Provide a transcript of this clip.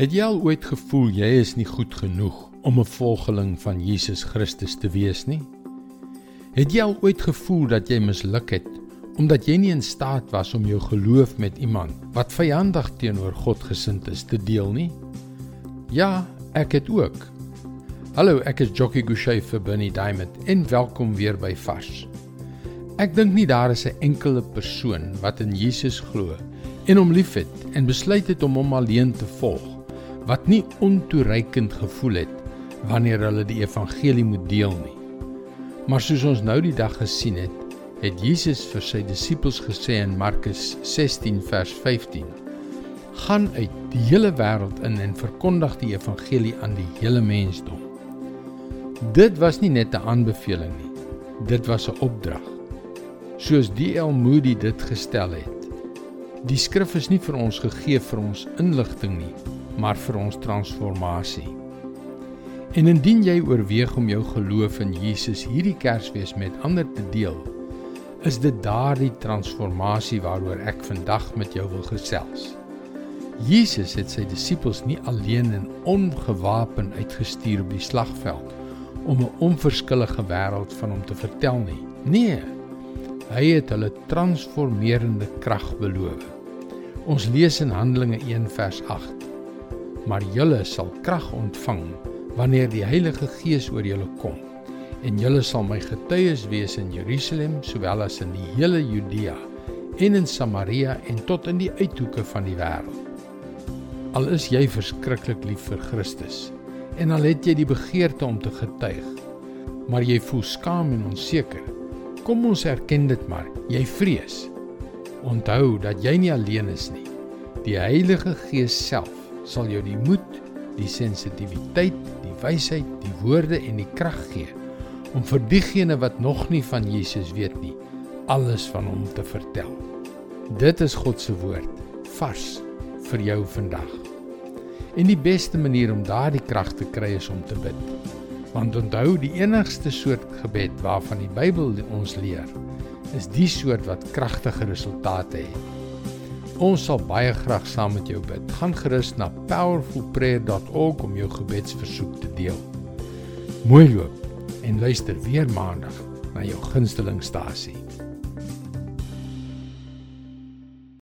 Het jy al ooit gevoel jy is nie goed genoeg om 'n volgeling van Jesus Christus te wees nie? Het jy al ooit gevoel dat jy misluk het omdat jy nie in staat was om jou geloof met iemand wat vyandig teenoor God gesind is te deel nie? Ja, ek het ook. Hallo, ek is Jockey Gouchee vir Bernie Diamond en welkom weer by Fas. Ek dink nie daar is 'n enkele persoon wat in Jesus glo en hom liefhet en besluit het om hom alleen te volg wat nie ontoereikend gevoel het wanneer hulle die evangelie moet deel nie. Maar soos ons nou die dag gesien het, het Jesus vir sy disippels gesê in Markus 16 vers 15: "Gaan uit die hele wêreld in en verkondig die evangelie aan die hele mensdom." Dit was nie net 'n aanbeveling nie. Dit was 'n opdrag. Soos D.L. Moody dit gestel het. Die skrif is nie vir ons gegee vir ons inligting nie, maar vir ons transformasie. En indien jy oorweeg om jou geloof in Jesus hierdie Kersfees met ander te deel, is dit daardie transformasie waaroor ek vandag met jou wil gesels. Jesus het sy disippels nie alleen en ongewapen uitgestuur op die slagveld om 'n onverskillige wêreld van hom te vertel nie. Nee, hy het hulle transformerende krag beloof. Ons lees in Handelinge 1 vers 8 maar julle sal krag ontvang wanneer die Heilige Gees oor julle kom en julle sal my getuies wees in Jerusalem sowel as in die hele Judea en in Samaria en tot in die uithoeke van die wêreld. Al is jy verskriklik lief vir Christus en al het jy die begeerte om te getuig, maar jy voel skaam en onseker, kom ons erken dit maar, jy vrees. Onthou dat jy nie alleen is nie. Die Heilige Gees self sal jou die moed, die sensitiwiteit, die wysheid, die woorde en die krag gee om vir diegene wat nog nie van Jesus weet nie, alles van hom te vertel. Dit is God se woord, vars vir jou vandag. En die beste manier om daardie krag te kry is om te bid. Want onthou, die enigste soort gebed waarvan die Bybel ons leer, is die soort wat kragtige resultate het. Ons sal baie graag saam met jou bid. Gaan gerus na powerfulprayer.org om jou gebedsversoek te deel. Mooi loop en luister weer maandag na jou gunstelingstasie.